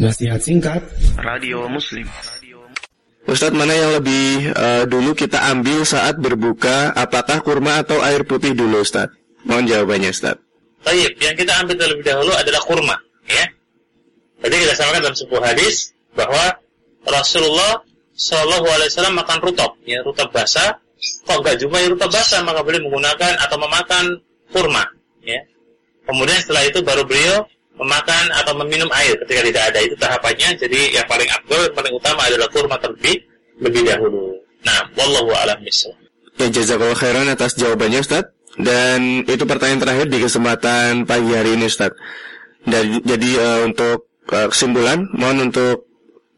Nasihat singkat Radio Muslim Ustadz mana yang lebih uh, dulu kita ambil saat berbuka Apakah kurma atau air putih dulu Ustadz? Mohon jawabannya Ustadz Baik, yang kita ambil terlebih dahulu adalah kurma ya. Jadi kita sampaikan dalam sebuah hadis bahwa Rasulullah Shallallahu Alaihi Wasallam makan rutop, ya rutop basah. Kok nggak jumpai rutop basah maka boleh menggunakan atau memakan kurma, ya. Kemudian setelah itu baru beliau memakan atau meminum air ketika tidak ada itu tahapannya. Jadi yang paling abdul, yang paling utama adalah kurma terlebih lebih dahulu. Nah, wallahu a'lam bishawab. Ya jazakallah khairan atas jawabannya Ustaz. Dan itu pertanyaan terakhir di kesempatan pagi hari ini Ustaz. Dan jadi uh, untuk uh, kesimpulan, mohon untuk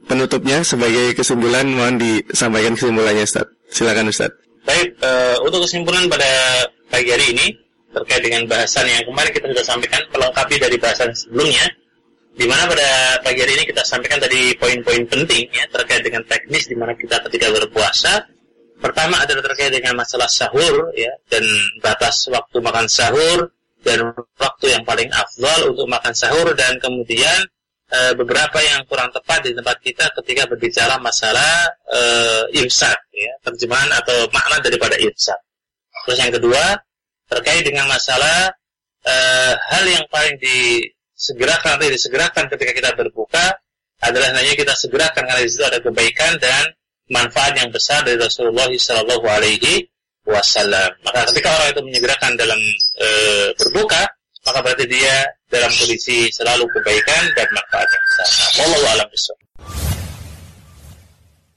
penutupnya sebagai kesimpulan mohon disampaikan kesimpulannya Ustaz. Silakan Ustaz. Baik, uh, untuk kesimpulan pada pagi hari ini terkait dengan bahasan yang kemarin kita sudah sampaikan melengkapi dari bahasan sebelumnya di mana pada pagi hari ini kita sampaikan tadi poin-poin penting ya terkait dengan teknis di mana kita ketika berpuasa pertama adalah terkait dengan masalah sahur ya dan batas waktu makan sahur dan waktu yang paling afdal untuk makan sahur dan kemudian e, beberapa yang kurang tepat di tempat kita ketika berbicara masalah e, imsak ya terjemahan atau makna daripada imsak. Terus yang kedua terkait dengan masalah uh, hal yang paling disegerakan atau disegerakan ketika kita berbuka adalah hanya kita segerakan karena di situ ada kebaikan dan manfaat yang besar dari Rasulullah Shallallahu Alaihi Wasallam. Maka ketika orang itu menyegerakan dalam e, berbuka, maka berarti dia dalam kondisi selalu kebaikan dan manfaat yang besar. Besar.